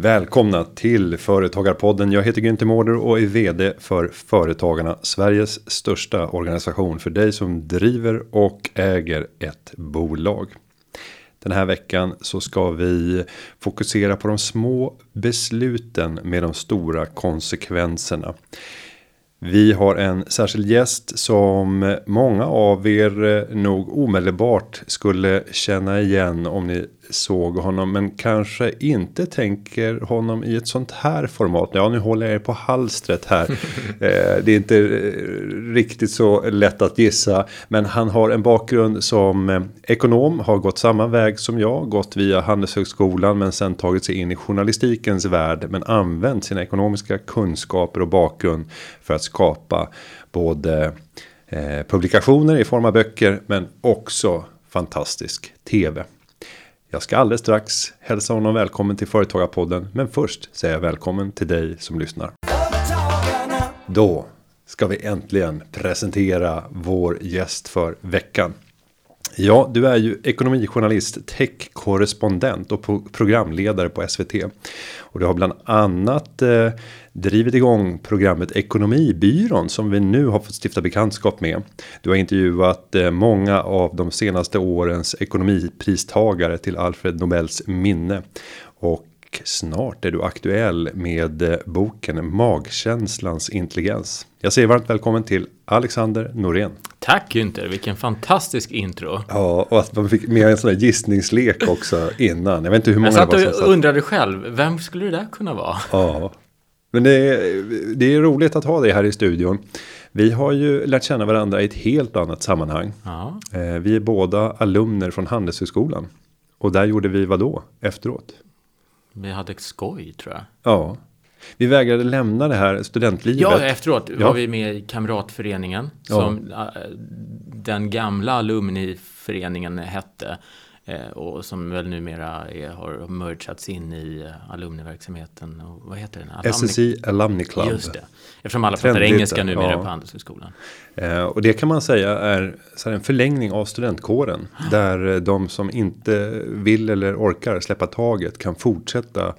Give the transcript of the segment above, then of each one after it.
Välkomna till Företagarpodden. Jag heter Günther Mårder och är vd för Företagarna. Sveriges största organisation för dig som driver och äger ett bolag. Den här veckan så ska vi fokusera på de små besluten med de stora konsekvenserna. Vi har en särskild gäst som många av er eh, nog omedelbart skulle känna igen om ni såg honom. Men kanske inte tänker honom i ett sånt här format. Ja nu håller jag er på halstret här. Eh, det är inte eh, riktigt så lätt att gissa. Men han har en bakgrund som eh, ekonom. Har gått samma väg som jag. Gått via Handelshögskolan. Men sen tagit sig in i journalistikens värld. Men använt sina ekonomiska kunskaper och bakgrund. För att skapa både publikationer i form av böcker. Men också fantastisk tv. Jag ska alldeles strax hälsa honom välkommen till Företagarpodden. Men först säger jag välkommen till dig som lyssnar. Då ska vi äntligen presentera vår gäst för veckan. Ja, du är ju ekonomijournalist, techkorrespondent och programledare på SVT. Och du har bland annat eh, drivit igång programmet Ekonomibyrån som vi nu har fått stifta bekantskap med. Du har intervjuat eh, många av de senaste årens ekonomipristagare till Alfred Nobels minne. Och snart är du aktuell med boken Magkänslans intelligens. Jag säger varmt välkommen till Alexander Norén. Tack Günther, vilken fantastisk intro. Ja, och att man fick med en sån här gissningslek också innan. Jag vet inte hur många jag satt och undrade själv, vem skulle det där kunna vara? Ja, men det är, det är roligt att ha dig här i studion. Vi har ju lärt känna varandra i ett helt annat sammanhang. Ja. Eh, vi är båda alumner från Handelshögskolan. Och där gjorde vi vad då efteråt? Vi hade skoj tror jag. Ja. Vi vägrade lämna det här studentlivet. Ja, efteråt ja. var vi med i kamratföreningen. Som ja. Eh, den gamla alumniföreningen hette. Eh, och som väl numera är, har mergats in i eh, alumniverksamheten. Och vad heter den? Alumni... SSI Alumni Club. Just det. Eftersom alla pratar engelska numera ja. på Handelshögskolan. Eh, och det kan man säga är så en förlängning av studentkåren. Där de som inte vill eller orkar släppa taget kan fortsätta eh,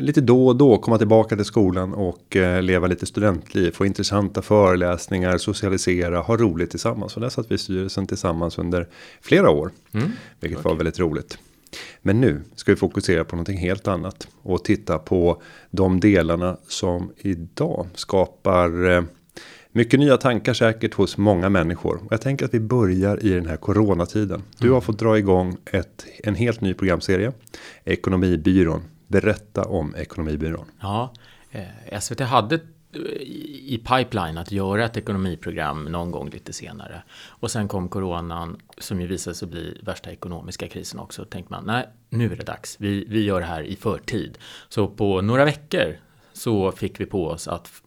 lite då och då komma tillbaka till skolan och eh, leva lite studentliv. Få intressanta föreläsningar, socialisera, ha roligt tillsammans. Och där satt vi i styrelsen tillsammans under flera år. Mm. Vilket okay. var väldigt roligt. Men nu ska vi fokusera på någonting helt annat. Och titta på de delarna som idag skapar eh, mycket nya tankar säkert hos många människor. Och jag tänker att vi börjar i den här coronatiden. Du har fått dra igång ett, en helt ny programserie. Ekonomibyrån. Berätta om Ekonomibyrån. Ja, eh, SVT hade eh, i pipeline att göra ett ekonomiprogram någon gång lite senare. Och sen kom coronan som ju visade sig bli värsta ekonomiska krisen också. Då tänkte man, nej, nu är det dags. Vi, vi gör det här i förtid. Så på några veckor så fick vi på oss att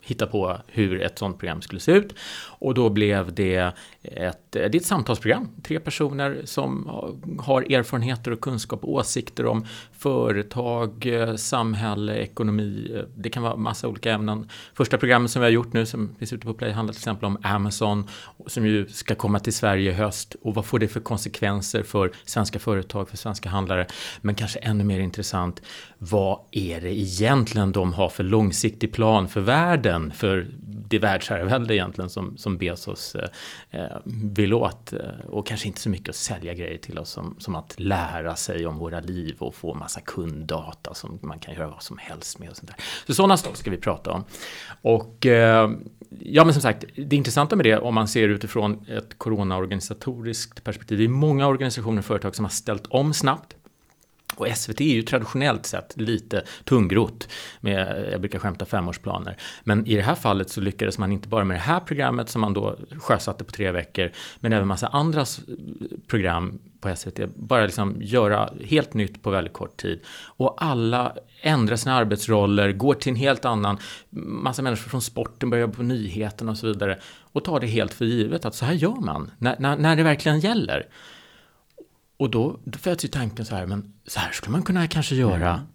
hitta på hur ett sånt program skulle se ut. Och då blev det ett, det är ett samtalsprogram. Tre personer som har erfarenheter och kunskap och åsikter om företag, samhälle, ekonomi. Det kan vara massa olika ämnen. Första programmet som vi har gjort nu som finns ute på Play handlar till exempel om Amazon som ju ska komma till Sverige i höst och vad får det för konsekvenser för svenska företag, för svenska handlare. Men kanske ännu mer intressant, vad är det egentligen de har för långsiktig plan för världen, för det världsherravälde egentligen som, som Bezos eh, eh vill åt. Eh, och kanske inte så mycket att sälja grejer till oss som, som att lära sig om våra liv och få massa kunddata som man kan göra vad som helst med. Och sånt där. Så sådana saker ska vi prata om. Och eh, ja, men som sagt, det intressanta med det om man ser utifrån ett coronaorganisatoriskt perspektiv. Det är många organisationer och företag som har ställt om snabbt. Och SVT är ju traditionellt sett lite tungrot med, jag brukar skämta femårsplaner. Men i det här fallet så lyckades man inte bara med det här programmet som man då sjösatte på tre veckor, men även massa andra program på SVT. Bara liksom göra helt nytt på väldigt kort tid. Och alla ändrar sina arbetsroller, går till en helt annan, massa människor från sporten börjar på nyheterna och så vidare. Och tar det helt för givet att så här gör man, när, när, när det verkligen gäller. Och då, då föds ju tanken så här, men så här skulle man kunna kanske göra mm.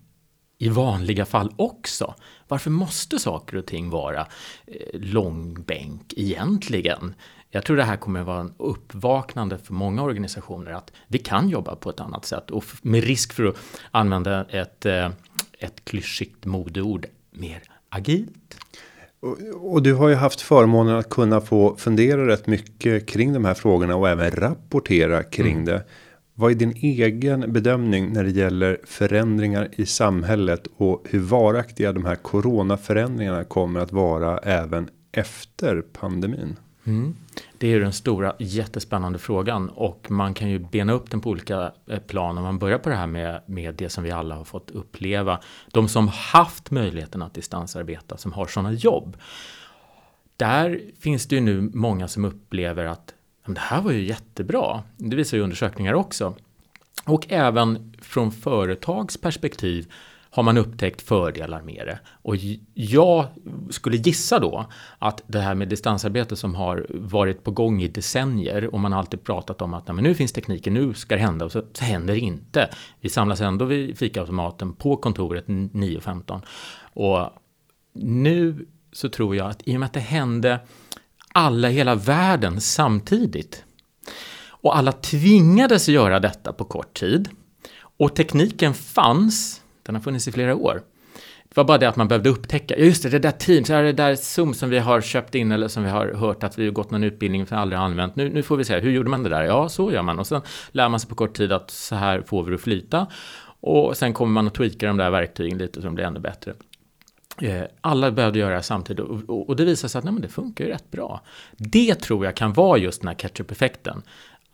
i vanliga fall också. Varför måste saker och ting vara eh, långbänk egentligen? Jag tror det här kommer att vara en uppvaknande för många organisationer att vi kan jobba på ett annat sätt och med risk för att använda ett, eh, ett klyschigt modeord mer agilt. Och, du har ju haft förmånen att kunna få fundera rätt mycket kring de här frågorna och även rapportera kring mm. det. Vad är din egen bedömning när det gäller förändringar i samhället och hur varaktiga de här coronaförändringarna kommer att vara även efter pandemin? Mm. Det är ju den stora jättespännande frågan och man kan ju bena upp den på olika eh, plan om man börjar på det här med, med det som vi alla har fått uppleva. De som haft möjligheten att distansarbeta, som har sådana jobb. Där finns det ju nu många som upplever att det här var ju jättebra. Det visar ju undersökningar också. Och även från företags perspektiv har man upptäckt fördelar med det. Och jag skulle gissa då att det här med distansarbete som har varit på gång i decennier och man har alltid pratat om att men nu finns tekniken, nu ska det hända och så, så händer det inte. Vi samlas ändå vid fikaautomaten på kontoret 9.15 och nu så tror jag att i och med att det hände alla i hela världen samtidigt och alla tvingades göra detta på kort tid och tekniken fanns den har funnits i flera år. Det var bara det att man behövde upptäcka, ja just det, det där Teams, det där Zoom som vi har köpt in eller som vi har hört att vi har gått någon utbildning för aldrig använt. Nu, nu får vi se, hur gjorde man det där? Ja, så gör man. Och sen lär man sig på kort tid att så här får vi det att flyta. Och sen kommer man att tweaka de där verktygen lite så de blir ännu bättre. Eh, alla behövde göra det samtidigt och, och det visar sig att nej, men det funkar ju rätt bra. Det tror jag kan vara just den här ketchup-effekten.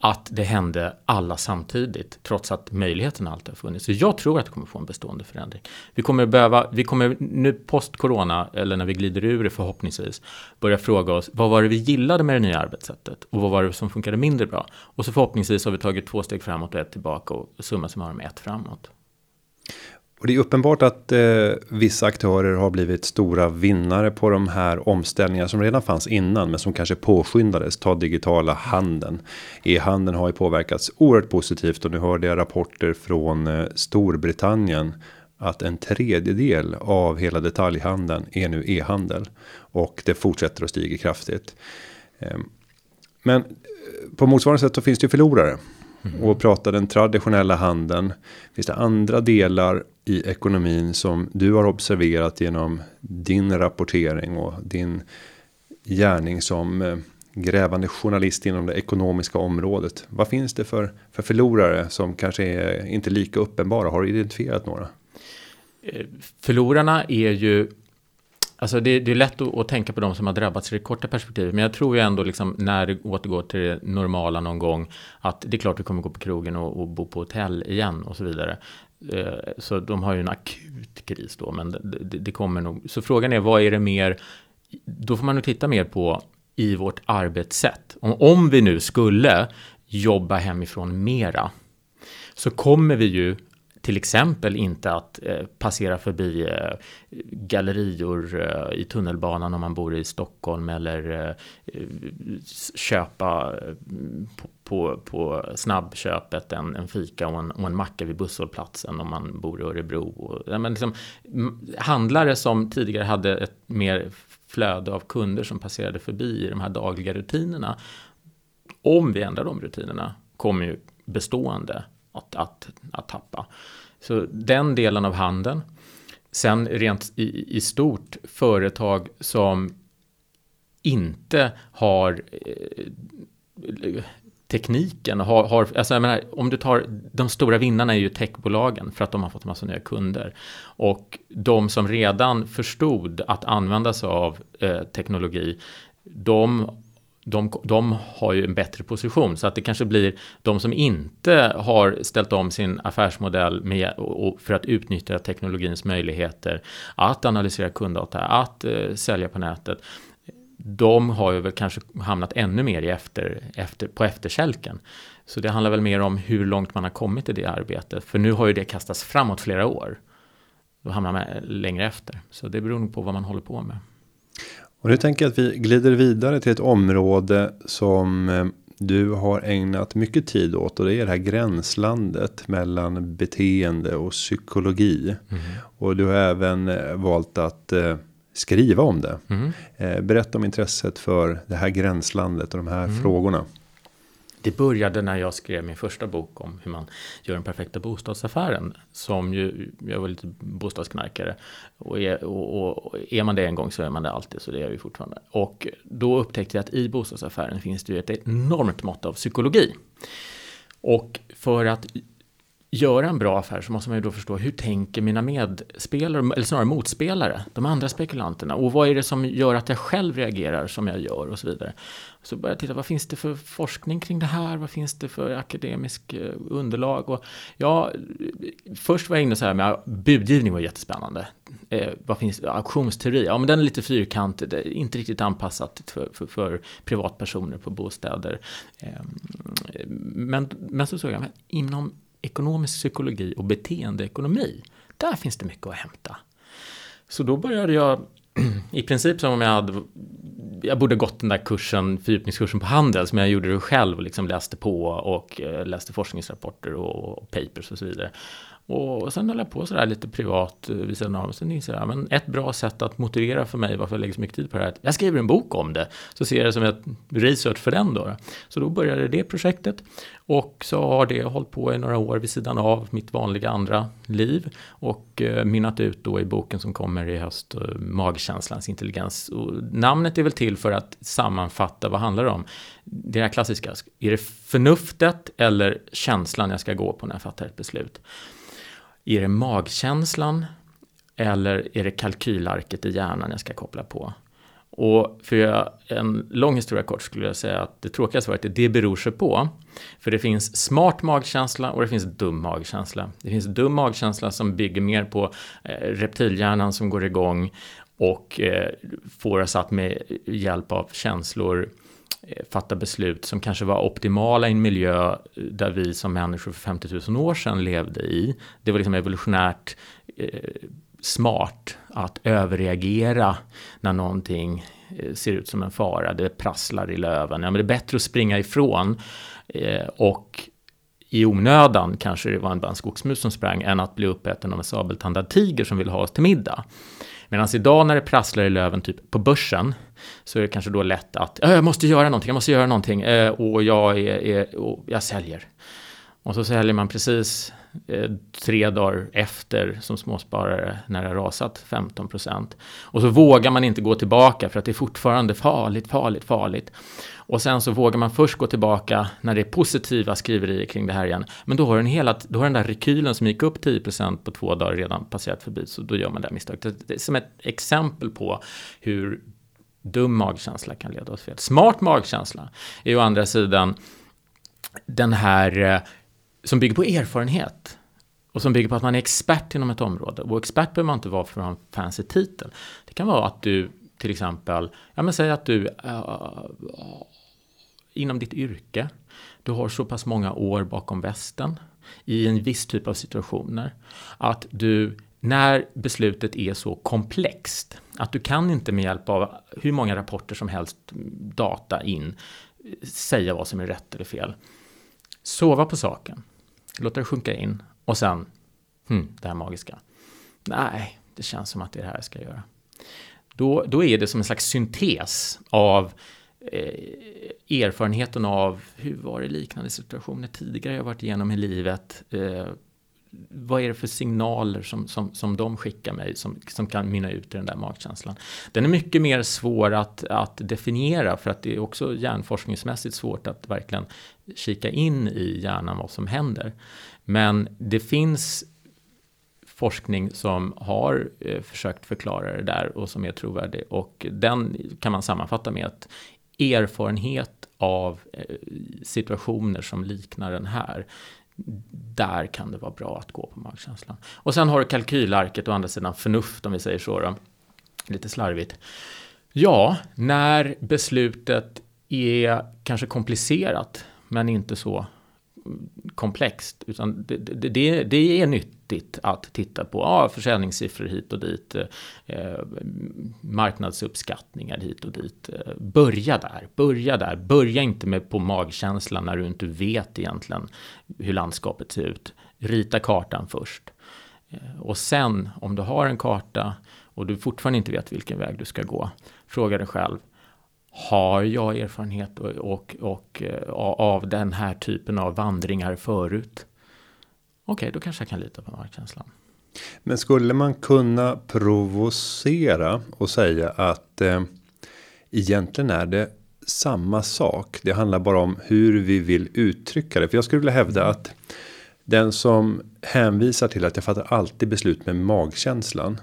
att det hände alla samtidigt, trots att möjligheten alltid har funnits. Så jag tror att det kommer få en bestående förändring. Vi kommer behöva, vi kommer nu post-corona, eller när vi glider ur det förhoppningsvis, börja fråga oss, vad var det vi gillade med det nya arbetssättet? Och vad var det som funkade mindre bra? Och så förhoppningsvis har vi tagit två steg framåt och ett tillbaka och summa summarum ett framåt. Och det är uppenbart att eh, vissa aktörer har blivit stora vinnare på de här omställningarna som redan fanns innan, men som kanske påskyndades. Ta digitala handeln. E-handeln har ju påverkats oerhört positivt och nu hörde jag rapporter från eh, Storbritannien att en tredjedel av hela detaljhandeln är nu e-handel och det fortsätter att stiga kraftigt. Eh, men på motsvarande sätt så finns det ju förlorare. Mm. Och prata den traditionella handeln. Finns det andra delar i ekonomin som du har observerat genom din rapportering och din gärning som eh, grävande journalist inom det ekonomiska området. Vad finns det för, för förlorare som kanske är inte lika uppenbara? Har du identifierat några? Eh, förlorarna är ju Alltså det, det är lätt att, att, tänka på de som har drabbats i det korta perspektivet. Men jag tror ju ändå liksom när det återgår till det normala någon gång. Att det är klart vi kommer gå på krogen och, och bo på hotell igen och så vidare. Eh, så de har ju en akut kris då. Men det, det, det, kommer nog. Så frågan är vad är det mer. Då får man nog titta mer på i vårt arbetssätt. Om, om vi nu skulle jobba hemifrån mera. Så kommer vi ju till exempel inte att eh, passera förbi eh, gallerior eh, i tunnelbanan om man bor i Stockholm eller eh, köpa eh, på, på, på snabbköpet en, en fika och en, och en macka vid busshållplatsen om man bor i Örebro. Och, men liksom, handlare som tidigare hade ett mer flöde av kunder som passerade förbi i de här dagliga rutinerna. Om vi ändrar de rutinerna kommer ju bestående att, att, att tappa. Så den delen av handeln. Sen rent i, i stort företag som inte har eh, tekniken. Har, har, alltså jag menar, om du tar de stora vinnarna är ju techbolagen för att de har fått massa nya kunder. Och de som redan förstod att använda sig av eh, teknologi, de de, de har ju en bättre position så att det kanske blir de som inte har ställt om sin affärsmodell med, och, för att utnyttja teknologins möjligheter att analysera kunddata, att eh, sälja på nätet. De har ju väl kanske hamnat ännu mer i efter, efter, på efterkälken. Så det handlar väl mer om hur långt man har kommit i det arbetet. För nu har ju det kastats framåt flera år. Då hamnar man längre efter. Så det beror nog på vad man håller på med. Och nu tänker jag att vi glider vidare till ett område som eh, du har ägnat mycket tid åt och det är det här gränslandet mellan beteende och psykologi. Mm. Och du har även eh, valt att eh, skriva om det. Mm. Berätta om intresset för det här gränslandet och de här mm. frågorna. Det började när jag skrev min första bok om hur man gör den perfekta bostadsaffären. Som ju, jag var lite bostadsknarkare. Och är, och, och är man det en gång så är man det alltid, så det är jag ju fortfarande. Och då upptäckte jag att i bostadsaffären finns det ju ett enormt mått av psykologi. Och för att göra en bra affär så måste man ju då förstå hur tänker mina medspelare, eller snarare motspelare, de andra spekulanterna och vad är det som gör att jag själv reagerar som jag gör och så vidare. Så började jag titta, vad finns det för forskning kring det här? Vad finns det för akademisk eh, underlag? Och ja, först var jag inne så här med budgivning var jättespännande. Eh, vad finns det? Auktionsteori, ja men den är lite fyrkantig, inte riktigt anpassat för, för, för privatpersoner på bostäder. Eh, men, men så såg jag, men inom ekonomisk psykologi och beteendeekonomi. Där finns det mycket att hämta. Så då började jag i princip som om jag hade jag borde gått den där kursen, fördjupningskursen på Handels, men jag gjorde det själv och liksom läste på och eh, läste forskningsrapporter och papers och så vidare. Och sen höll jag på sådär lite privat eh, vid sidan av. Sen inser jag, men ett bra sätt att motivera för mig varför jag lägger så mycket tid på det här, jag skriver en bok om det. Så ser jag det som ett research för den då. Så då började det projektet. Och så har det hållit på i några år vid sidan av mitt vanliga andra liv. Och eh, mynnat ut då i boken som kommer i höst, eh, Magkänslans intelligens. Och namnet är väl till för att sammanfatta vad handlar det om. Det här klassiska, är det förnuftet eller känslan jag ska gå på när jag fattar ett beslut? Är det magkänslan eller är det kalkylarket i hjärnan jag ska koppla på? Och för en lång historia kort skulle jag säga att det tråkiga svaret är det beror sig på. För det finns smart magkänsla och det finns dum magkänsla. Det finns dum magkänsla som bygger mer på eh, reptilhjärnan som går igång och eh, får oss att med hjälp av känslor Eh, Eh, fatta beslut som kanske var optimala i en miljö eh, där vi som människor för 50 000 år sedan levde i. Det var liksom evolutionärt eh, smart att överreagera när någonting eh, ser ut som en fara. Det prasslar i löven. Ja, men det är bättre att springa ifrån eh, och i onödan kanske det var en, en skogsmus som sprang än att bli uppäten av en sabeltandad tiger som vill ha oss till middag. Medan idag när det prasslar i löven typ på börsen så är det kanske då lätt att äh, jag måste göra någonting, jag måste göra någonting eh, och jag, är, är, och jag säljer. Och så säljer man precis eh, tre dagar efter som småsparare när det har rasat 15 procent. Och så vågar man inte gå tillbaka för att det är fortfarande farligt, farligt, farligt. Och sen så vågar man först gå tillbaka när det är positiva skriverier kring det här igen. Men då har den, hela, då har den där rekylen som gick upp 10 % på två dagar redan passerat förbi. Så då gör man det misstaget. Det är som ett exempel på hur dum magkänsla kan leda oss fel. Smart magkänsla är å andra sidan den här eh, som bygger på erfarenhet och som bygger på att man är expert inom ett område. Och expert behöver man inte vara för att ha en fancy titel. Det kan vara att du till exempel, ja men säg att du uh, inom ditt yrke, du har så pass många år bakom västen i en viss typ av situationer att du när beslutet är så komplext att du kan inte med hjälp av hur många rapporter som helst data in säga vad som är rätt eller fel. Sova på saken, låta det sjunka in och sen, hmm, det här magiska. Nej, det känns som att det är det här jag ska göra. Då, då är det som en slags syntes av eh, erfarenheten av hur var det liknande situationer tidigare jag varit igenom i livet. Eh, vad är det för signaler som, som, som de skickar mig som, som kan mynna ut i den där magkänslan? Den är mycket mer svår att, att definiera för att det är också hjärnforskningsmässigt svårt att verkligen kika in i hjärnan vad som händer. Men det finns forskning som har eh, försökt förklara det där och som är trovärdig och den kan man sammanfatta med att erfarenhet av eh, situationer som liknar den här där kan det vara bra att gå på magkänslan. Och sen har du kalkylarket och andra sidan förnuft om vi säger så då. Lite slarvigt. Ja, när beslutet är kanske komplicerat men inte så komplext. Utan det, det, det, är nyttigt att titta på ja, försäljningssiffror hit och dit, eh, marknadsuppskattningar hit och dit. Eh, börja där, börja där. Börja inte med på magkänslan när du inte vet egentligen hur landskapet ser ut. Rita kartan först. Eh, och sen om du har en karta och du fortfarande inte vet vilken väg du ska gå, fråga dig själv, har jag erfarenhet och, och, och, eh, av den här typen av vandringar förut? Okej, okay, då kanske jag kan lita på magkänslan. Men skulle man kunna provocera och säga att eh, egentligen är det samma sak. Det handlar bara om hur vi vill uttrycka det. För jag skulle vilja hävda att den som hänvisar till att jag fattar alltid beslut med magkänslan.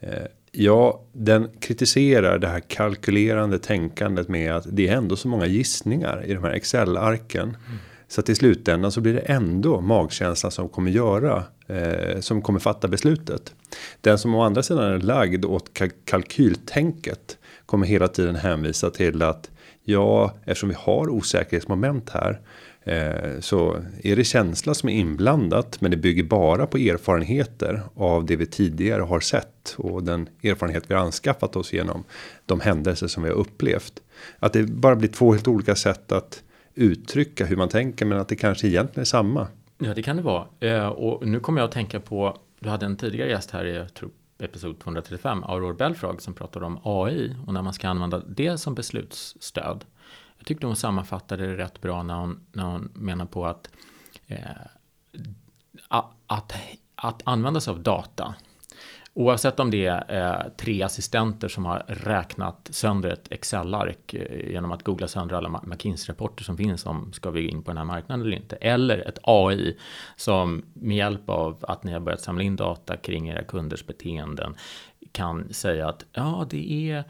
Eh, ja, den kritiserar det här kalkylerande tänkandet med att det är ändå så många gissningar i de här Excel-arken. Mm. Så att i slutändan så blir det ändå magkänslan som kommer göra eh, som kommer fatta beslutet. Den som å andra sidan är lagd åt kalkyltänket kommer hela tiden hänvisa till att ja, eftersom vi har osäkerhetsmoment här Eh, så är det känsla som är inblandat men det bygger bara på erfarenheter av det vi tidigare har sett och den erfarenhet vi har anskaffat oss genom de händelser som vi har upplevt. Att det bara blir två helt olika sätt att uttrycka hur man tänker men att det kanske egentligen är samma. Ja det kan det vara eh, och nu kommer jag att tänka på du hade en tidigare gäst här i episod 235 Aurore Belfrage, som pratade om AI och när man ska använda det som beslutsstöd. Jag tyckte hon sammanfattade det rätt bra när hon, när hon menar på att, eh, att, att använda sig av data Oavsett om det är eh, tre assistenter som har räknat sönder ett Excel-ark eh, genom att googla sönder alla McKinsey-rapporter som finns om ska vi in på den här marknaden eller inte. Eller ett AI som med hjälp av att ni har börjat samla in data kring era kunders beteenden kan säga att ja, det är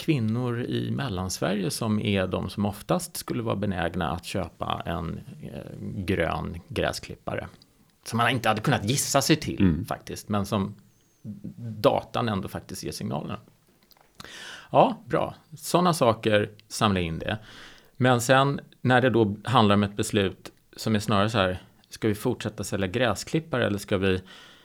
kvinnor i Mellansverige som är de som oftast skulle vara benägna att köpa en eh, grön gräsklippare. Som man inte hade kunnat gissa sig till mm. faktiskt, men som datan ändå faktiskt ger signalerna. Ja, bra. Sådana saker, samla in det. Men sen när det då handlar om ett beslut som är snarare så här, ska vi fortsätta sälja gräsklippare eller ska vi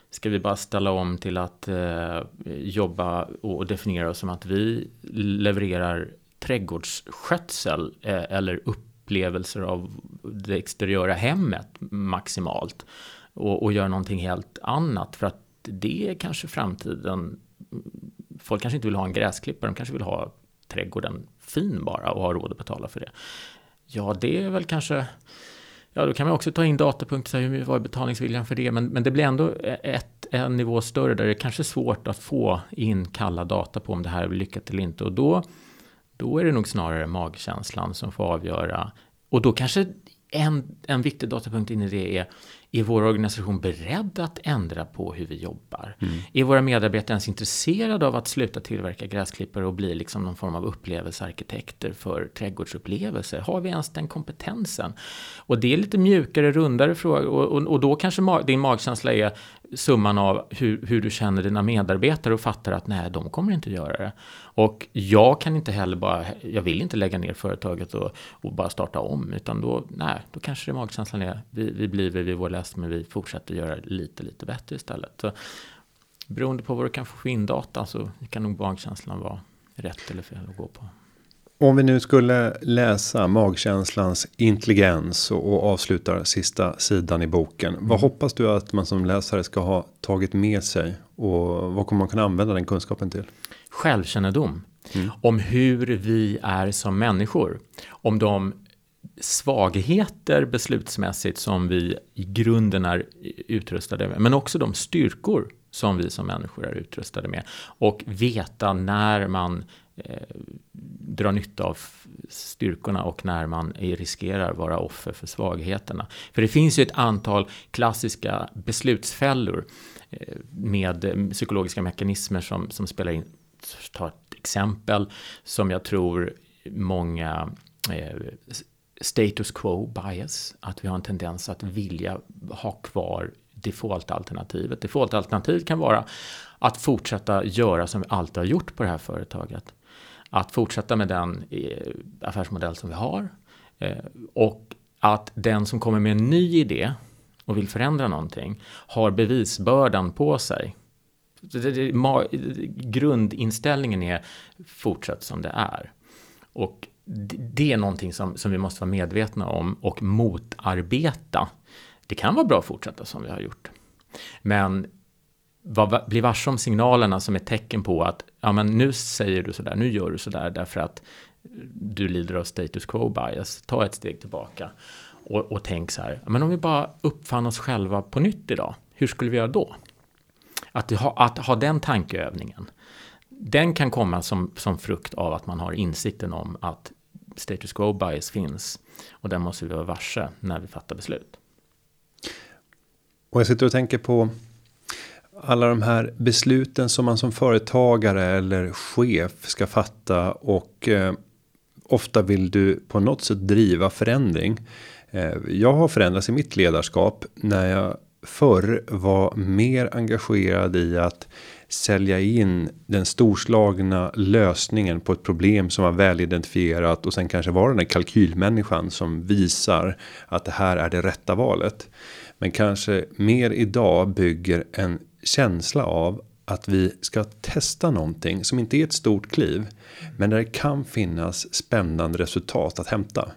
Ska vi bara ställa om till att eh, jobba och definiera oss som att vi levererar trädgårdsskötsel eh, eller upplevelser av det exteriöra hemmet maximalt och, och göra någonting helt annat för att det är kanske framtiden. Folk kanske inte vill ha en gräsklippare, de kanske vill ha trädgården fin bara och ha råd att betala för det. Ja, det är väl kanske Ja, då kan man också ta in datapunkter, hur var betalningsviljan för det? Men, men det blir ändå ett, en nivå större där det är kanske är svårt att få in kalla data på om det här är lyckat eller inte. Och då, då är det nog snarare magkänslan som får avgöra. Och då kanske en, en viktig datapunkt in i det är är vår organisation beredd att ändra på hur vi jobbar? Mm. Är våra medarbetare ens intresserade av att sluta tillverka gräsklippare och bli liksom någon form av upplevelsearkitekter för trädgårdsupplevelser? Har vi ens den kompetensen? Och det är lite mjukare, rundare frågor och, och, och, då kanske ma din magkänsla är summan av hur, hur du känner dina medarbetare och fattar att nej, de kommer inte göra det. Och jag kan inte heller bara, jag vill inte lägga ner företaget och, och bara starta om, utan då, nej, då kanske det magkänslan är, vi, vi blir vid vår läst, men vi fortsätter göra lite, lite bättre istället. Så, beroende på vad du kan få in data så kan nog magkänslan vara rätt eller fel att gå på. Om vi nu skulle läsa magkänslans intelligens och, och avslutar sista sidan i boken. Mm. Vad hoppas du att man som läsare ska ha tagit med sig och vad kommer man kunna använda den kunskapen till? Självkännedom mm. om hur vi är som människor, om de svagheter beslutsmässigt som vi i grunden är utrustade med, men också de styrkor som vi som människor är utrustade med och veta när man eh, drar nytta av styrkorna och när man riskerar vara offer för svagheterna. För det finns ju ett antal klassiska beslutsfällor eh, med eh, psykologiska mekanismer som, som spelar in. Ta ett exempel som jag tror många eh, status quo bias, att vi har en tendens att vilja ha kvar defaultalternativet. Defaultalternativet kan vara att fortsätta göra som vi alltid har gjort på det här företaget. Att fortsätta med den eh, affärsmodell som vi har eh, och att den som kommer med en ny idé och vill förändra någonting har bevisbördan på sig. Grundinställningen är fortsatt som det är. Och det är någonting som, som vi måste vara medvetna om och motarbeta. Det kan vara bra att fortsätta som vi har gjort. Men var, bli varse om signalerna som är tecken på att ja, men nu säger du sådär, nu gör du sådär därför att du lider av status quo bias. Ta ett steg tillbaka och, och tänk så här, men om vi bara uppfann oss själva på nytt idag, hur skulle vi göra då? Att ha, att ha den tankeövningen, den kan komma som, som frukt av att man har insikten om att status quo bias finns och den måste vi vara varse när vi fattar beslut. Och jag sitter och tänker på alla de här besluten som man som företagare eller chef ska fatta och eh, ofta vill du på något sätt driva förändring. Eh, jag har förändrats i mitt ledarskap när jag förr var mer engagerad i att sälja in den storslagna lösningen på ett problem som var väl identifierat och sen kanske var den där kalkylmänniskan som visar att det här är det rätta valet. Men kanske mer idag bygger en känsla av att vi ska testa någonting som inte är ett stort kliv. Men där det kan finnas spännande resultat att hämta.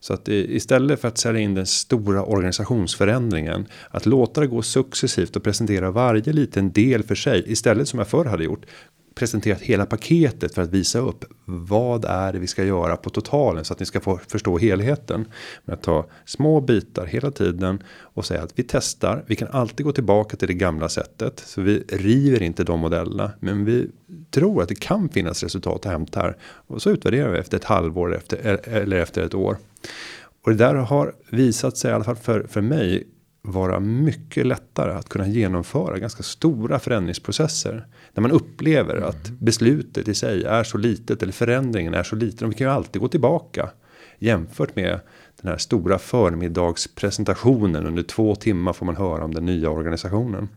Så att istället för att sälja in den stora organisationsförändringen. Att låta det gå successivt och presentera varje liten del för sig. Istället som jag förr hade gjort presenterat hela paketet för att visa upp vad är det vi ska göra på totalen så att ni ska få förstå helheten. Men att ta små bitar hela tiden och säga att vi testar. Vi kan alltid gå tillbaka till det gamla sättet så vi river inte de modellerna, men vi tror att det kan finnas resultat att hämta här och så utvärderar vi efter ett halvår efter eller efter ett år. Och det där har visat sig i alla fall för för mig vara mycket lättare att kunna genomföra ganska stora förändringsprocesser. När man upplever mm. att beslutet i sig är så litet eller förändringen är så liten. Och vi kan ju alltid gå tillbaka. Jämfört med den här stora förmiddagspresentationen. Under två timmar får man höra om den nya organisationen.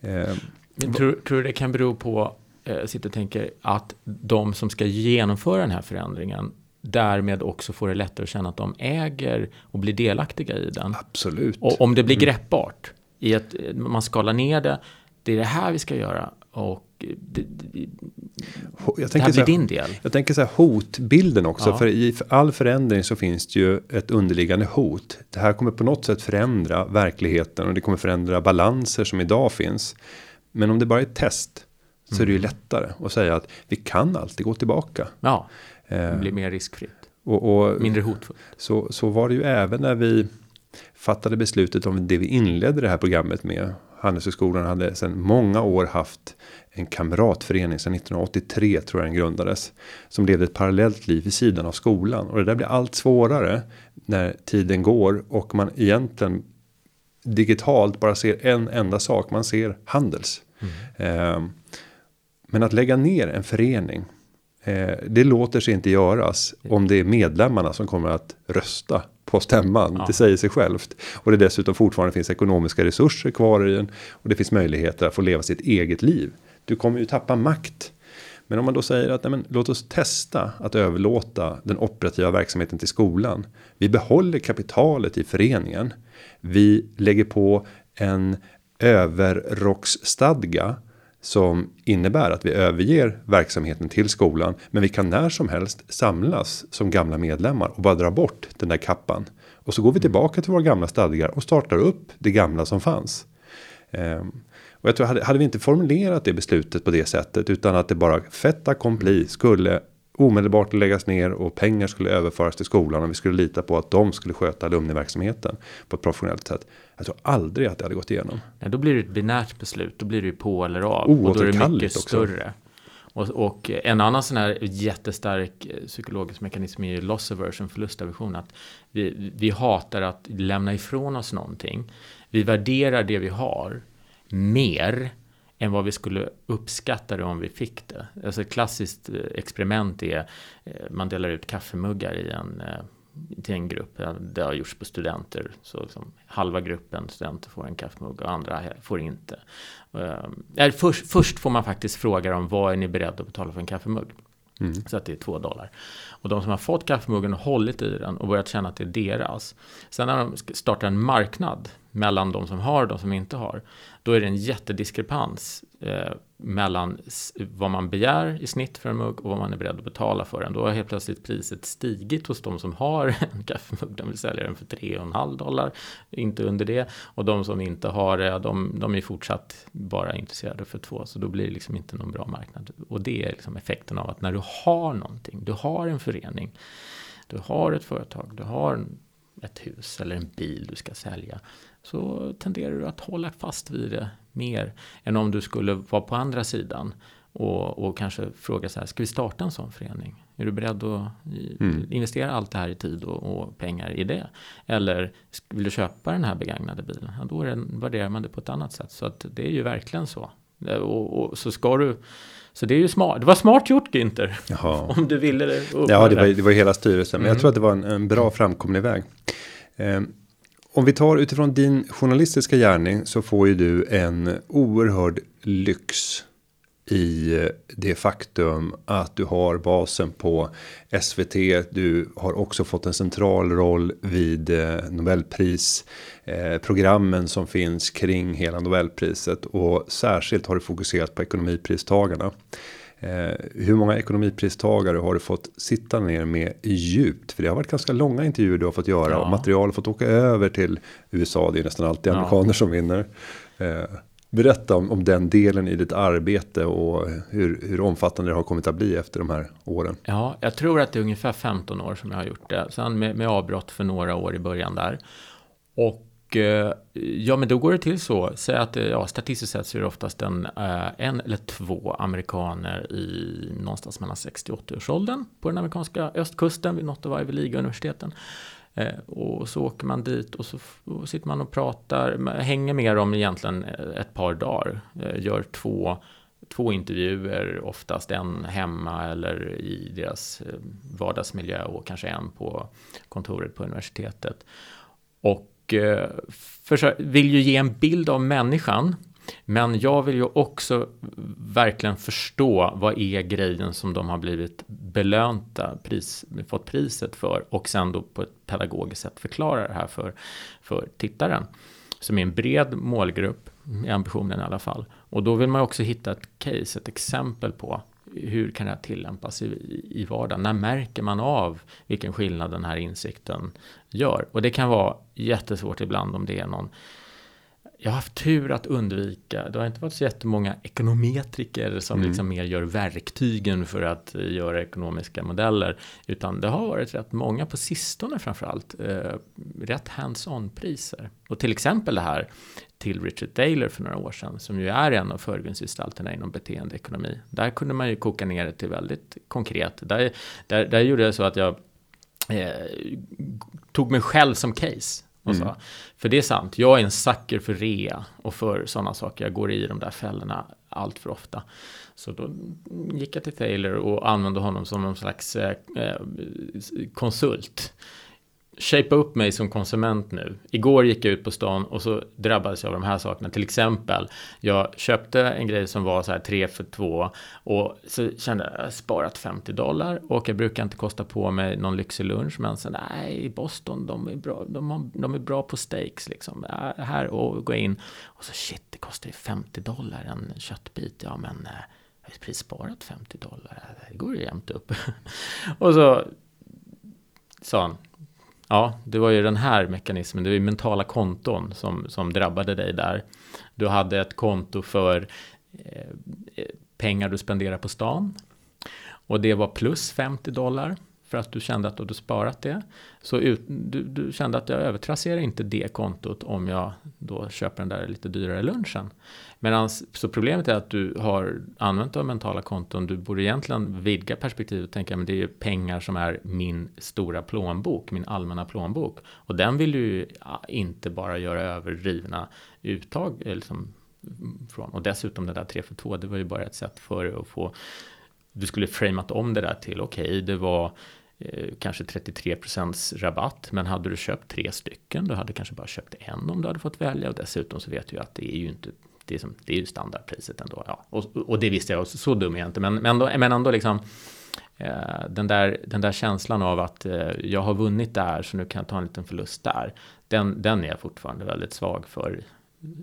Eh, Men tror, tror du det kan bero på, eh, sitter och tänker, att de som ska genomföra den här förändringen därmed också får det lättare att känna att de äger och blir delaktiga i den. Absolut. Och om det blir mm. greppbart, i att man skalar ner det, det är det här vi ska göra och det, det, jag det här blir din del. Jag tänker så här hotbilden också. Ja. För i all förändring så finns det ju ett underliggande hot. Det här kommer på något sätt förändra verkligheten och det kommer förändra balanser som idag finns. Men om det bara är ett test så mm. är det ju mm. lättare att säga att vi kan alltid gå tillbaka. Ja. Det eh, blir mer riskfritt. Och, och, Mindre hotfullt. Så, så var det ju även när vi fattade beslutet om det vi inledde det här programmet med. Handelshögskolan hade sedan många år haft en kamratförening sedan 1983 tror jag den grundades. Som levde ett parallellt liv vid sidan av skolan. Och det där blir allt svårare när tiden går och man egentligen digitalt bara ser en enda sak. Man ser handels. Mm. Eh, men att lägga ner en förening Eh, det låter sig inte göras om det är medlemmarna som kommer att rösta på stämman. Ja. Det säger sig självt. Och det dessutom fortfarande finns ekonomiska resurser kvar i den. Och det finns möjligheter att få leva sitt eget liv. Du kommer ju tappa makt. Men om man då säger att nej men, låt oss testa att överlåta den operativa verksamheten till skolan. Vi behåller kapitalet i föreningen. Vi lägger på en överrocksstadga som innebär att vi överger verksamheten till skolan. Men vi kan när som helst samlas som gamla medlemmar och bara dra bort den där kappan. Och så går vi tillbaka till våra gamla stadgar och startar upp det gamla som fanns. Um, och jag tror hade, hade vi inte formulerat det beslutet på det sättet utan att det bara fett accompli skulle omedelbart läggas ner och pengar skulle överföras till skolan och vi skulle lita på att de skulle sköta alumniverksamheten på ett professionellt sätt. Jag tror aldrig att det hade gått igenom. Ja, då blir det ett binärt beslut. Då blir det på eller av. Oh, och då är det mycket också. större. Och, och, en annan sån här jättestark eh, psykologisk mekanism är loss aversion, förlustaversion. Att vi, vi hatar att lämna ifrån oss någonting. Vi värderar det vi har mer än vad vi skulle uppskatta det om vi fick det. Alltså ett klassiskt eh, experiment är eh, man delar ut kaffemuggar i en till en grupp. Det har gjorts på studenter. Så liksom halva gruppen studenter får en kaffemugg och andra får inte. Äh, först, först får man faktiskt fråga dem vad är ni beredda att betala för en kaffemugg? Mm. Så att det är två dollar. Och de som har fått kaffemuggen och hållit i den och börjat känna att det är deras. Sen när de startar en marknad mellan de som har och de som inte har. Då är det en jättediskrepans eh, mellan vad man begär i snitt för en mugg och vad man är beredd att betala för den. Då har helt plötsligt priset stigit hos de som har en kaffemugg. De vill sälja den för 3,5 dollar, inte under det. Och de som inte har det, de, de är fortsatt bara intresserade för två. Så då blir det liksom inte någon bra marknad. Och det är liksom effekten av att när du har någonting, du har en förening, du har ett företag, du har ett hus eller en bil du ska sälja så tenderar du att hålla fast vid det mer än om du skulle vara på andra sidan och, och kanske fråga så här, ska vi starta en sån förening? Är du beredd att mm. investera allt det här i tid och, och, pengar i det? Eller vill du köpa den här begagnade bilen? Ja, då värderar man det på ett annat sätt. Så att det är ju verkligen så. Och, och så ska du så det är ju smart. Det var smart gjort Günther. Om du ville det. Ja, det var, det var hela styrelsen. Men mm. jag tror att det var en, en bra framkomlig väg. Eh, om vi tar utifrån din journalistiska gärning så får ju du en oerhörd lyx i eh, det faktum att du har basen på SVT. Du har också fått en central roll vid eh, Nobelprisprogrammen eh, som finns kring hela Nobelpriset och särskilt har du fokuserat på ekonomipristagarna. Eh, hur många ekonomipristagare har du fått sitta ner med djupt? För det har varit ganska långa intervjuer du har fått göra ja. och material har fått åka över till USA. Det är nästan alltid amerikaner ja. som vinner. Eh, berätta om, om den delen i ditt arbete och hur, hur omfattande det har kommit att bli efter de här åren. Ja, jag tror att det är ungefär 15 år som jag har gjort det. Sen med, med avbrott för några år i början där. Och Eh, ja, men då går det till så. Säg att eh, ja, statistiskt sett så är det oftast en, eh, en eller två amerikaner i någonstans mellan 60 och 80 årsåldern på den amerikanska östkusten vid något av Ivy League-universiteten. Och så åker man dit och så sitter man och pratar, hänger med dem egentligen ett par dagar. Gör två, två intervjuer, oftast en hemma eller i deras vardagsmiljö och kanske en på kontoret på universitetet. Och och eh, vill ju ge en bild av människan. Men jag vill ju också verkligen förstå vad är grejen som de har blivit belönta, pris, fått priset för och sen då på ett pedagogiskt sätt förklara det här för, för tittaren. Som är en bred målgrupp, i ambitionen i alla fall. Och då vill man också hitta ett case, ett exempel på hur kan det tillämpas i, i vardagen? När märker man av vilken skillnad den här insikten gör? Och det kan vara jättesvårt ibland om det är någon jag har haft tur att undvika, det har inte varit så jättemånga ekonometriker som mm. liksom mer gör verktygen för att göra ekonomiska modeller. Utan det har varit rätt många på sistone framförallt, eh, rätt hands-on priser. Och till exempel det här till Richard Thaler för några år sedan, som ju är en av förgrundsgestalterna inom beteendeekonomi. Där kunde man ju koka ner det till väldigt konkret. Där, där, där gjorde jag så att jag eh, tog mig själv som case. Och så. Mm. För det är sant, jag är en sucker för rea och för sådana saker. Jag går i de där fällorna allt för ofta. Så då gick jag till Taylor och använde honom som någon slags eh, eh konsult shapea upp mig som konsument nu. Igår gick jag ut på stan och så drabbades jag av de här sakerna. Till exempel, jag köpte en grej som var så här 3 för 2 och så kände jag, jag sparat 50 dollar och jag brukar inte kosta på mig någon lyxig lunch men sen nej, i Boston, de är bra, de, har, de är bra på steaks liksom. Äh, här och gå in och så shit, det kostar ju 50 dollar en köttbit. Ja, men eh, jag har precis sparat 50 dollar. Det går ju jämnt upp. och så sa han, Ja, det var ju den här mekanismen, det var ju mentala konton som, som drabbade dig där. Du hade ett konto för eh, eh pengar du spenderar på stan. Och det var plus 50 dollar för att du kände att du hade sparat det. Så ut, du, du, kände att jag övertrasserar inte det kontot om jag då köper den där lite dyrare lunchen. Medan, så problemet är att du har använt av mentala konton. Du borde egentligen vidga perspektivet och tänka men det är ju pengar som är min stora plånbok, min allmänna plånbok. Och den vill du inte bara göra överdrivna uttag eh, liksom, från. Och dessutom det där 3 för 2, det var ju bara ett sätt för att få du skulle framat om det där till okej, okay, det var eh, kanske 33% rabatt, men hade du köpt tre stycken, du hade kanske bara köpt en om du hade fått välja och dessutom så vet du ju att det är ju inte det är, som, det är ju standardpriset ändå. Ja. Och, och det visste jag, så dum är jag inte, men, men, ändå, men ändå liksom Eh, den, där, den där känslan av att eh, jag har vunnit där så nu kan jag ta en liten förlust där. Den, den är jag fortfarande väldigt svag för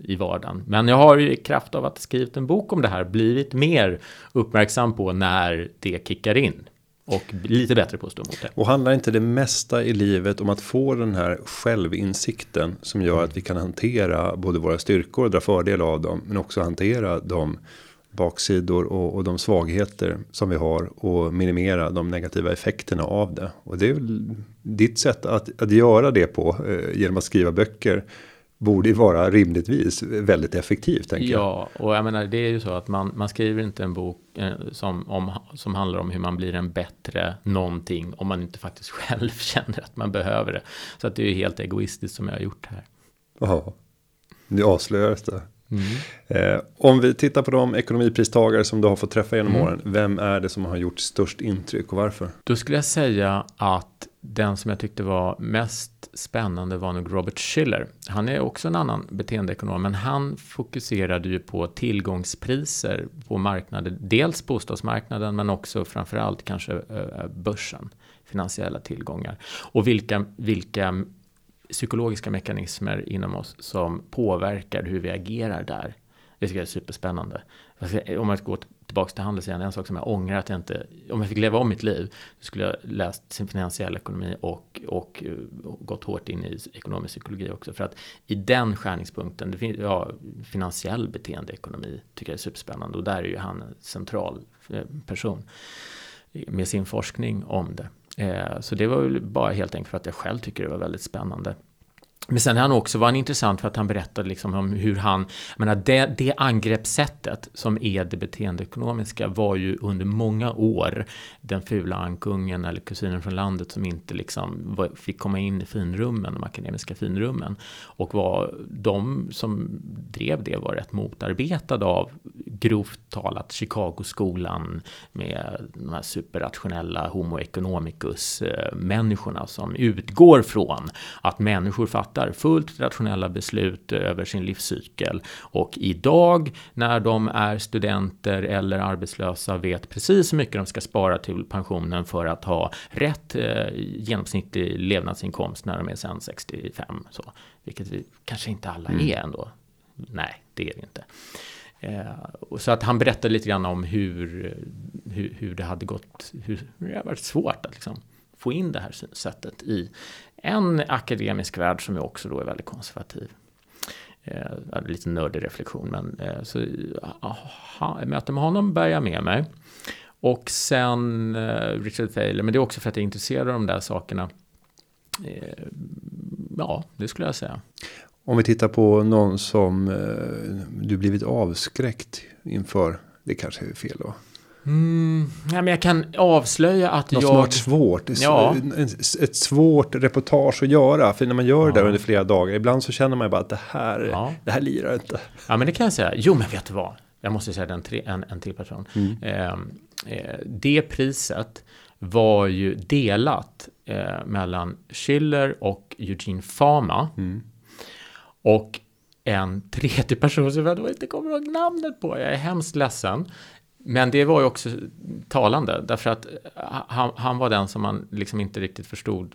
i vardagen. Men jag har ju i kraft av att skrivit en bok om det här blivit mer uppmärksam på när det kickar in. Och lite bättre på att stå emot det. Och handlar inte det mesta i livet om att få den här självinsikten som gör att vi kan hantera både våra styrkor och dra fördel av dem. Men också hantera de baksidor och, och de svagheter som vi har och minimera de negativa effekterna av det. Och det är väl ditt sätt att, att göra det på eh, genom att skriva böcker borde ju vara rimligtvis väldigt effektivt. Tänker ja, och jag menar det är ju så att man, man skriver inte en bok eh, som, om, som handlar om hur man blir en bättre någonting om man inte faktiskt själv känner att man behöver det. Så att det är ju helt egoistiskt som jag har gjort här. Ja, nu avslöjas det. Mm. Eh, om vi tittar på de ekonomipristagare som du har fått träffa genom mm. åren. Vem är det som har gjort störst intryck och varför? Då skulle jag säga att den som jag tyckte var mest spännande var nog Robert Schiller. Han är också en annan beteendeekonom, men han fokuserade ju på tillgångspriser på marknader, dels bostadsmarknaden, men också framförallt kanske eh, börsen, finansiella tillgångar. Och vilka, vilka psykologiska mekanismer inom oss som påverkar hur vi agerar där. Det tycker jag är superspännande. Om jag går tillbaka till handeln, en sak som jag ångrar att jag inte, om jag fick leva om mitt liv, så skulle jag läst sin finansiell ekonomi och, och, och gått hårt in i ekonomisk psykologi också. För att i den skärningspunkten, det finns, ja, finansiell beteendeekonomi tycker jag är superspännande och där är ju han en central eh, person med sin forskning om det. Eh, så det var väl bara helt enkelt för att jag själv tycker det var väldigt spännande. Men sen han också var han intressant för att han berättade liksom om hur han, jag menar det, det angreppssättet som är det beteendeekonomiska var ju under många år den fula ankungen eller kusinen från landet som inte liksom var, fick komma in i finrummen, de akademiska finrummen. Och var de som drev det var rätt motarbetade av grovt talat Chicagoskolan med de här superrationella homo Economicus-människorna eh, som utgår från att människor fattar fattar fullt rationella beslut över sin livscykel. Och idag när de är studenter eller arbetslösa vet precis hur mycket de ska spara till pensionen för att ha rätt eh, genomsnittlig levnadsinkomst när de är sen 65. Så, vilket vi kanske inte alla mm. är ändå. Nej, det är det inte. Eh, så att han berättade lite grann om hur, hur, hur det hade gått, hur det har varit svårt att liksom få in det här synsättet i en akademisk värld som också då är väldigt konservativ. Eh, lite nördig reflektion, men eh, så aha, möte med honom bär jag med mig. Och sen eh, Richard Thaler, men det är också för att jag är intresserad av de där sakerna. Eh, ja, det skulle jag säga. Om vi tittar på någon som eh, du blivit avskräckt inför, det kanske är fel då. Mm, ja, men jag kan avslöja att Något jag... som har varit svårt. Ja. Ett svårt reportage att göra. För när man gör ja. det under flera dagar. Ibland så känner man ju bara att det här, ja. det här lirar inte. Ja men det kan jag säga. Jo men vet du vad. Jag måste säga en, en, en till person. Mm. Eh, eh, det priset var ju delat eh, mellan Schiller och Eugene Fama. Mm. Och en tredje person som jag inte kommer ihåg namnet på. Jag är hemskt ledsen. Men det var ju också talande, därför att han, han, var den som man liksom inte riktigt förstod.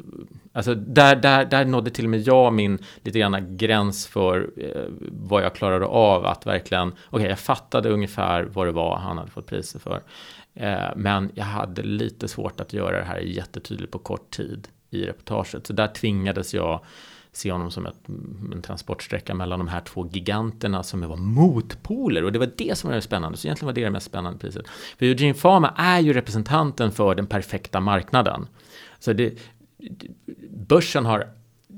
Alltså där, där, där nådde till och med jag min lite grann gräns för eh, vad jag klarade av att verkligen, okej okay, jag fattade ungefär vad det var han hade fått priser för. Eh, men jag hade lite svårt att göra det här jättetydligt på kort tid i reportaget. Så där tvingades jag se honom som ett, en transportsträcka mellan de här två giganterna som var motpoler. Och det var det som var det spännande. Så egentligen var det det mest spännande priset. För Eugene Fama är ju representanten för den perfekta marknaden. Så det, börsen har,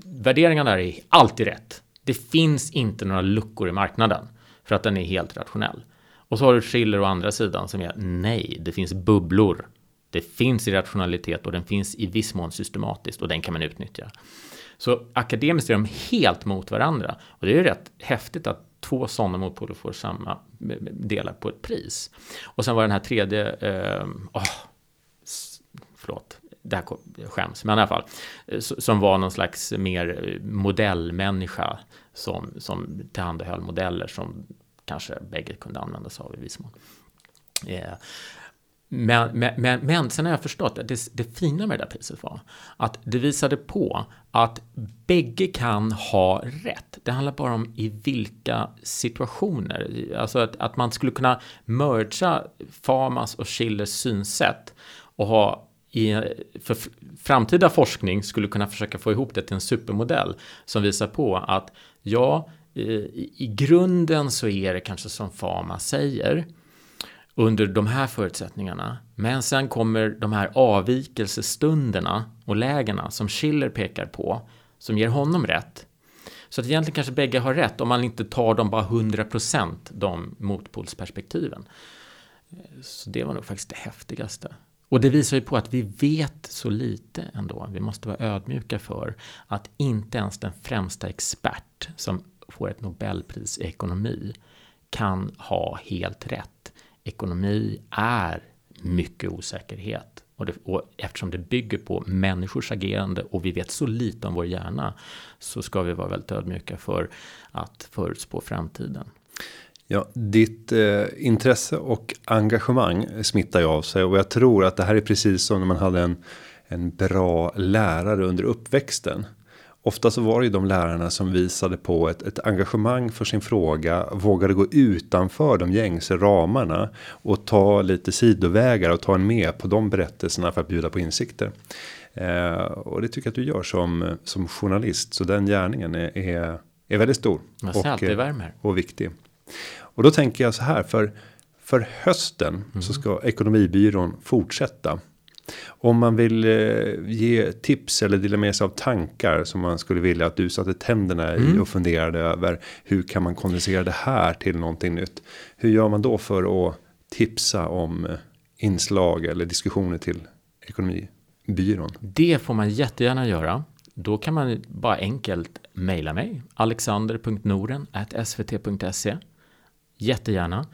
värderingarna där är alltid rätt. Det finns inte några luckor i marknaden för att den är helt rationell. Och så har du Schiller å andra sidan som är nej, det finns bubblor. Det finns irrationalitet och den finns i viss mån systematiskt och den kan man utnyttja. Så akademiskt är de helt mot varandra. Och det är ju rätt häftigt att två sådana motpoler får samma eh, delar på ett pris. Och sen var den här tredje, eh, oh, förlåt, det här skäms, men i alla fall, eh, som var någon slags mer eh, modellmänniska som, som tillhandahöll modeller som kanske bägge kunde använda sig av i viss mån. Eh, men, men, men, men sen har jag förstått att det, det fina med det där priset var att det visade på att bägge kan ha rätt. Det handlar bara om i vilka situationer. Alltså att, att man skulle kunna mergea Farmas och Schillers synsätt och ha i, för framtida forskning skulle kunna försöka få ihop det till en supermodell som visar på att ja, i, i grunden så är det kanske som Fama säger under de här förutsättningarna. Men sen kommer de här avvikelsestunderna och lägena som Schiller pekar på, som ger honom rätt. Så att egentligen kanske bägge har rätt om man inte tar dem bara 100% de motpolsperspektiven. Så det var nog faktiskt det häftigaste. Och det visar ju på att vi vet så lite ändå. Vi måste vara ödmjuka för att inte ens den främsta expert som får ett Nobelpris i ekonomi kan ha helt rätt ekonomi är mycket osäkerhet. Och, det, och, eftersom det bygger på människors agerande och vi vet så lite om vår hjärna så ska vi vara väldigt ödmjuka för att förutspå framtiden. Ja, ditt eh, intresse och engagemang smittar ju av sig och jag tror att det här är precis som när man hade en en bra lärare under uppväxten. Ofta så var det ju de lärarna som visade på ett, ett engagemang för sin fråga, vågade gå utanför de gängse ramarna och ta lite sidovägar och ta en med på de berättelserna för att bjuda på insikter. Eh, och det tycker jag att du gör som, som journalist, så den gärningen är, är, är väldigt stor. Och, värmer. och viktig. Och då tänker jag så här, för, för hösten mm. så ska Ekonomibyrån fortsätta om man vill eh, ge tips eller dela med sig av tankar som man skulle vilja att du satte tänderna mm. i och funderade över. Hur kan man kondensera det här till någonting nytt? Hur gör man då för att tipsa om eh, inslag eller diskussioner till ekonomibyrån? Det får man jättegärna göra. Då kan man bara enkelt mejla mig alexander.noren svt.se Jättegärna.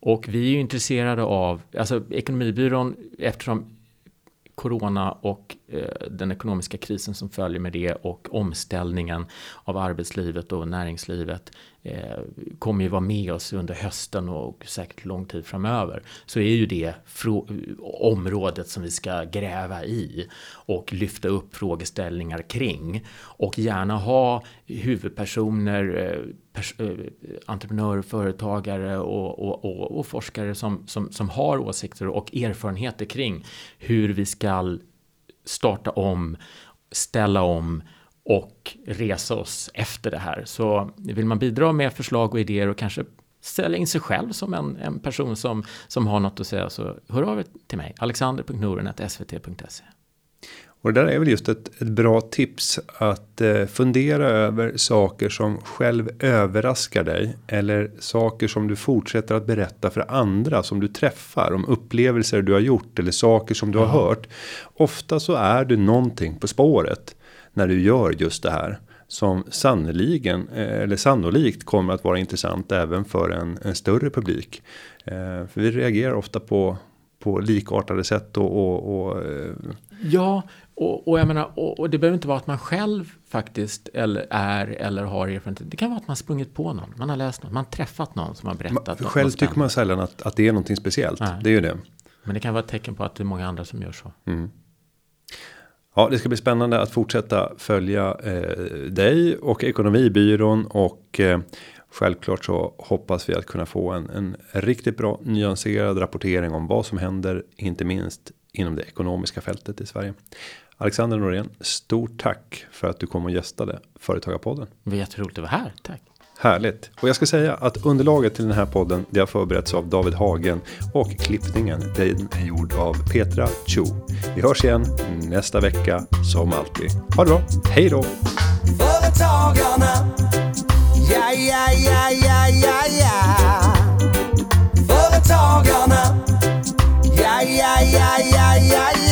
Och vi är ju intresserade av, alltså Ekonomibyrån, eftersom corona och Eh, den ekonomiska krisen som följer med det och omställningen av arbetslivet och näringslivet eh, kommer ju vara med oss under hösten och säkert lång tid framöver. Så är ju det området som vi ska gräva i och lyfta upp frågeställningar kring och gärna ha huvudpersoner eh, pers eh, entreprenörer, företagare och, och, och, och, forskare som, som, som har åsikter och erfarenheter kring hur vi ska starta om, ställa om och resa oss efter det här. Så vill man bidra med förslag och idéer och kanske sälja in sig själv som en, en person som, som har något att säga så hör av er till mig, alexander.noren.svt.se. Och det där är väl just ett, ett bra tips att eh, fundera över saker som själv överraskar dig eller saker som du fortsätter att berätta för andra som du träffar om upplevelser du har gjort eller saker som du har hört. Ofta så är du någonting på spåret när du gör just det här som sannoliken eh, eller sannolikt kommer att vara intressant även för en, en större publik. Eh, för vi reagerar ofta på på likartade sätt och, och, och eh, Ja, och, och jag menar, och, och, det behöver inte vara att man själv faktiskt eller är eller har erfarenhet. Det kan vara att man sprungit på någon, man har läst något, man har träffat någon som har berättat. Man, något själv tycker man sällan att, att det är någonting speciellt. Nej. Det är ju det. Men det kan vara ett tecken på att det är många andra som gör så. Mm. Ja, det ska bli spännande att fortsätta följa eh, dig och ekonomibyrån och eh, självklart så hoppas vi att kunna få en, en riktigt bra nyanserad rapportering om vad som händer, inte minst inom det ekonomiska fältet i Sverige. Alexander Norén, stort tack för att du kom och gästade Företagarpodden. Det var jätteroligt att vara här, tack. Härligt. Och jag ska säga att underlaget till den här podden det har förberetts av David Hagen och klippningen den är gjord av Petra Chu. Vi hörs igen nästa vecka som alltid. Ha det bra. Hej då! Företagarna Ja, ja, ja, ja, ja, ja Företagarna Ja, ja, ja, ja, ja, ja